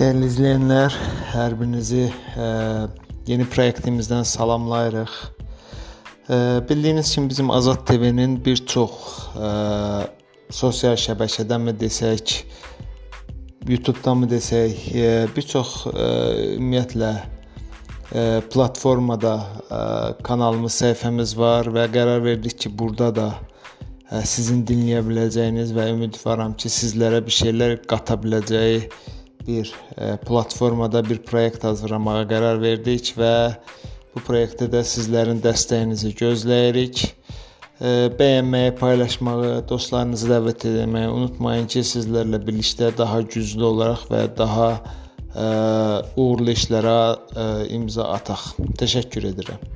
Dəyərli izləyənlər, hər birinizi ə, e, yeni proyektimizdən salamlayırıq. Ə, e, bildiyiniz kimi bizim Azad TV-nin bir çox ə, e, sosial şəbəkədənmi desək, YouTube-danmı desək, ə, bir çox ə, ümumiyyətlə ə, platformada ə, kanalımız, səhifəmiz var və qərar verdik ki, burada da ə, sizin dinləyə biləcəyiniz və ümidvaram ki, sizlərə bir şeylər qata biləcəyi bir e, platformada bir proyekt hazırlamağa qərar verdik və bu proyektdə də sizlərin dəstəyinizi gözləyirik. E, bəyənməyi, paylaşmağı, dostlarınızı dəvət etməyi unutmayın ki, sizlərlə birlikdə daha güclü olaraq və daha e, uğurlu işlərə imza ataq. Təşəkkür edirəm.